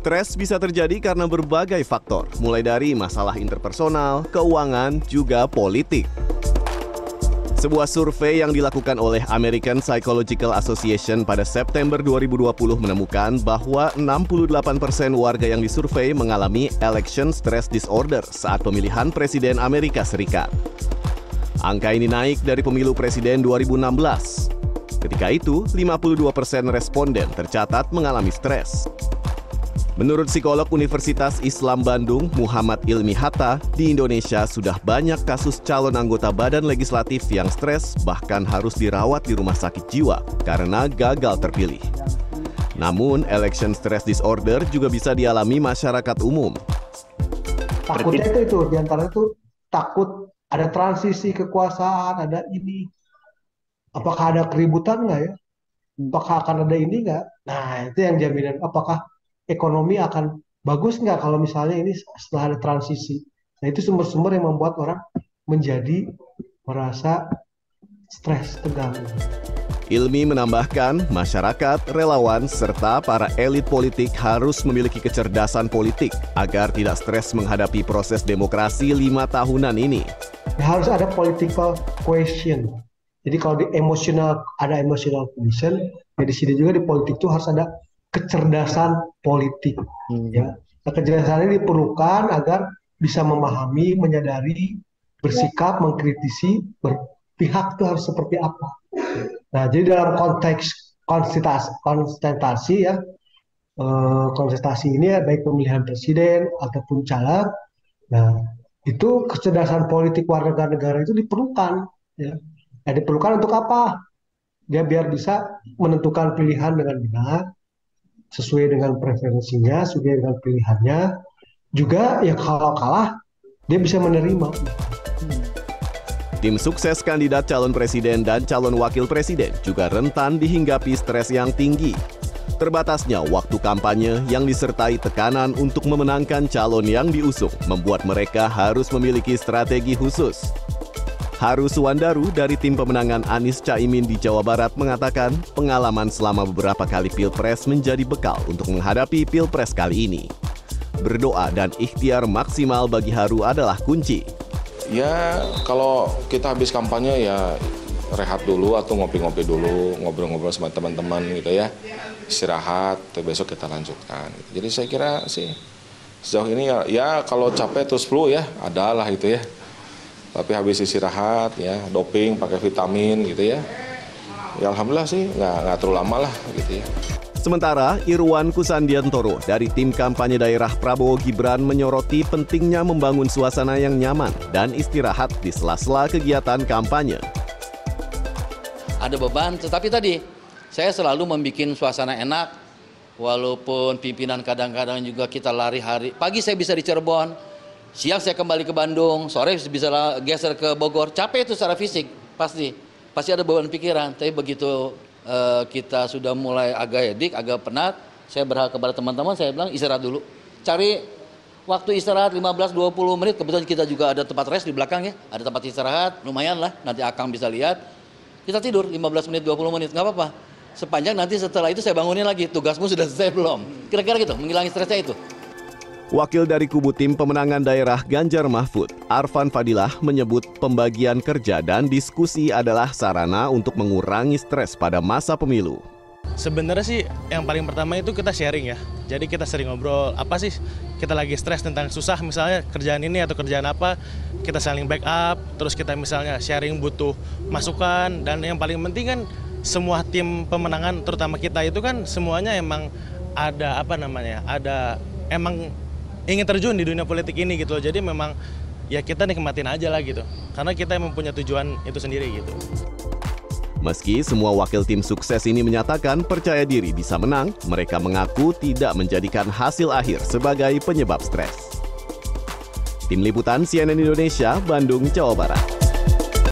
Stres bisa terjadi karena berbagai faktor, mulai dari masalah interpersonal, keuangan, juga politik. Sebuah survei yang dilakukan oleh American Psychological Association pada September 2020 menemukan bahwa 68% warga yang disurvei mengalami election stress disorder saat pemilihan presiden Amerika Serikat. Angka ini naik dari pemilu presiden 2016. Ketika itu, 52% responden tercatat mengalami stres. Menurut psikolog Universitas Islam Bandung, Muhammad Ilmi Hatta, di Indonesia sudah banyak kasus calon anggota badan legislatif yang stres bahkan harus dirawat di rumah sakit jiwa karena gagal terpilih. Namun, election stress disorder juga bisa dialami masyarakat umum. Takutnya itu, itu di antara itu takut ada transisi kekuasaan, ada ini. Apakah ada keributan nggak ya? Apakah akan ada ini nggak? Nah, itu yang jaminan. Apakah ekonomi akan bagus nggak kalau misalnya ini setelah ada transisi. Nah itu sumber-sumber yang membuat orang menjadi merasa stres, tegang. Ilmi menambahkan, masyarakat, relawan, serta para elit politik harus memiliki kecerdasan politik agar tidak stres menghadapi proses demokrasi lima tahunan ini. Ya, harus ada political question. Jadi kalau di emosional ada emotional question, ya di sini juga di politik itu harus ada kecerdasan politik hmm. ya. Nah, kecerdasan ini diperlukan agar bisa memahami menyadari bersikap mengkritisi berpihak itu harus seperti apa. Nah jadi dalam konteks konsultasi konsultasi ya eh, konsultasi ini ya, baik pemilihan presiden ataupun caleg nah itu kecerdasan politik warga negara itu diperlukan ya. Nah, diperlukan untuk apa? Dia biar bisa menentukan pilihan dengan benar sesuai dengan preferensinya, sesuai dengan pilihannya. Juga ya kalau kalah dia bisa menerima. Tim sukses kandidat calon presiden dan calon wakil presiden juga rentan dihinggapi stres yang tinggi. Terbatasnya waktu kampanye yang disertai tekanan untuk memenangkan calon yang diusung membuat mereka harus memiliki strategi khusus. Haru Suwandaru dari tim pemenangan Anies Caimin di Jawa Barat mengatakan pengalaman selama beberapa kali pilpres menjadi bekal untuk menghadapi pilpres kali ini. Berdoa dan ikhtiar maksimal bagi Haru adalah kunci. Ya kalau kita habis kampanye ya rehat dulu atau ngopi-ngopi dulu, ngobrol-ngobrol sama teman-teman gitu ya. Istirahat, besok kita lanjutkan. Jadi saya kira sih sejauh ini ya, ya kalau capek terus flu ya adalah itu ya tapi habis istirahat ya doping pakai vitamin gitu ya ya alhamdulillah sih nggak nggak terlalu lama lah gitu ya Sementara Irwan Kusandiantoro dari tim kampanye daerah Prabowo Gibran menyoroti pentingnya membangun suasana yang nyaman dan istirahat di sela-sela kegiatan kampanye. Ada beban, tetapi tadi saya selalu membuat suasana enak, walaupun pimpinan kadang-kadang juga kita lari hari. Pagi saya bisa di Cirebon, siang saya kembali ke Bandung, sore bisa geser ke Bogor, capek itu secara fisik pasti, pasti ada beban pikiran. Tapi begitu uh, kita sudah mulai agak edik, agak penat, saya berharap kepada teman-teman, saya bilang istirahat dulu, cari waktu istirahat 15-20 menit, kebetulan kita juga ada tempat rest di belakang ya, ada tempat istirahat, lumayan lah, nanti Akang bisa lihat, kita tidur 15 menit, 20 menit, nggak apa-apa. Sepanjang nanti setelah itu saya bangunin lagi, tugasmu sudah selesai belum? Kira-kira gitu, menghilangi stresnya itu. Wakil dari kubu tim pemenangan daerah Ganjar Mahfud, Arfan Fadilah menyebut pembagian kerja dan diskusi adalah sarana untuk mengurangi stres pada masa pemilu. Sebenarnya sih yang paling pertama itu kita sharing ya. Jadi kita sering ngobrol apa sih kita lagi stres tentang susah misalnya kerjaan ini atau kerjaan apa, kita saling backup, terus kita misalnya sharing butuh masukan dan yang paling penting kan semua tim pemenangan terutama kita itu kan semuanya emang ada apa namanya? ada emang ingin terjun di dunia politik ini gitu loh. Jadi memang ya kita nikmatin aja lah gitu. Karena kita emang punya tujuan itu sendiri gitu. Meski semua wakil tim sukses ini menyatakan percaya diri bisa menang, mereka mengaku tidak menjadikan hasil akhir sebagai penyebab stres. Tim Liputan CNN Indonesia, Bandung, Jawa Barat.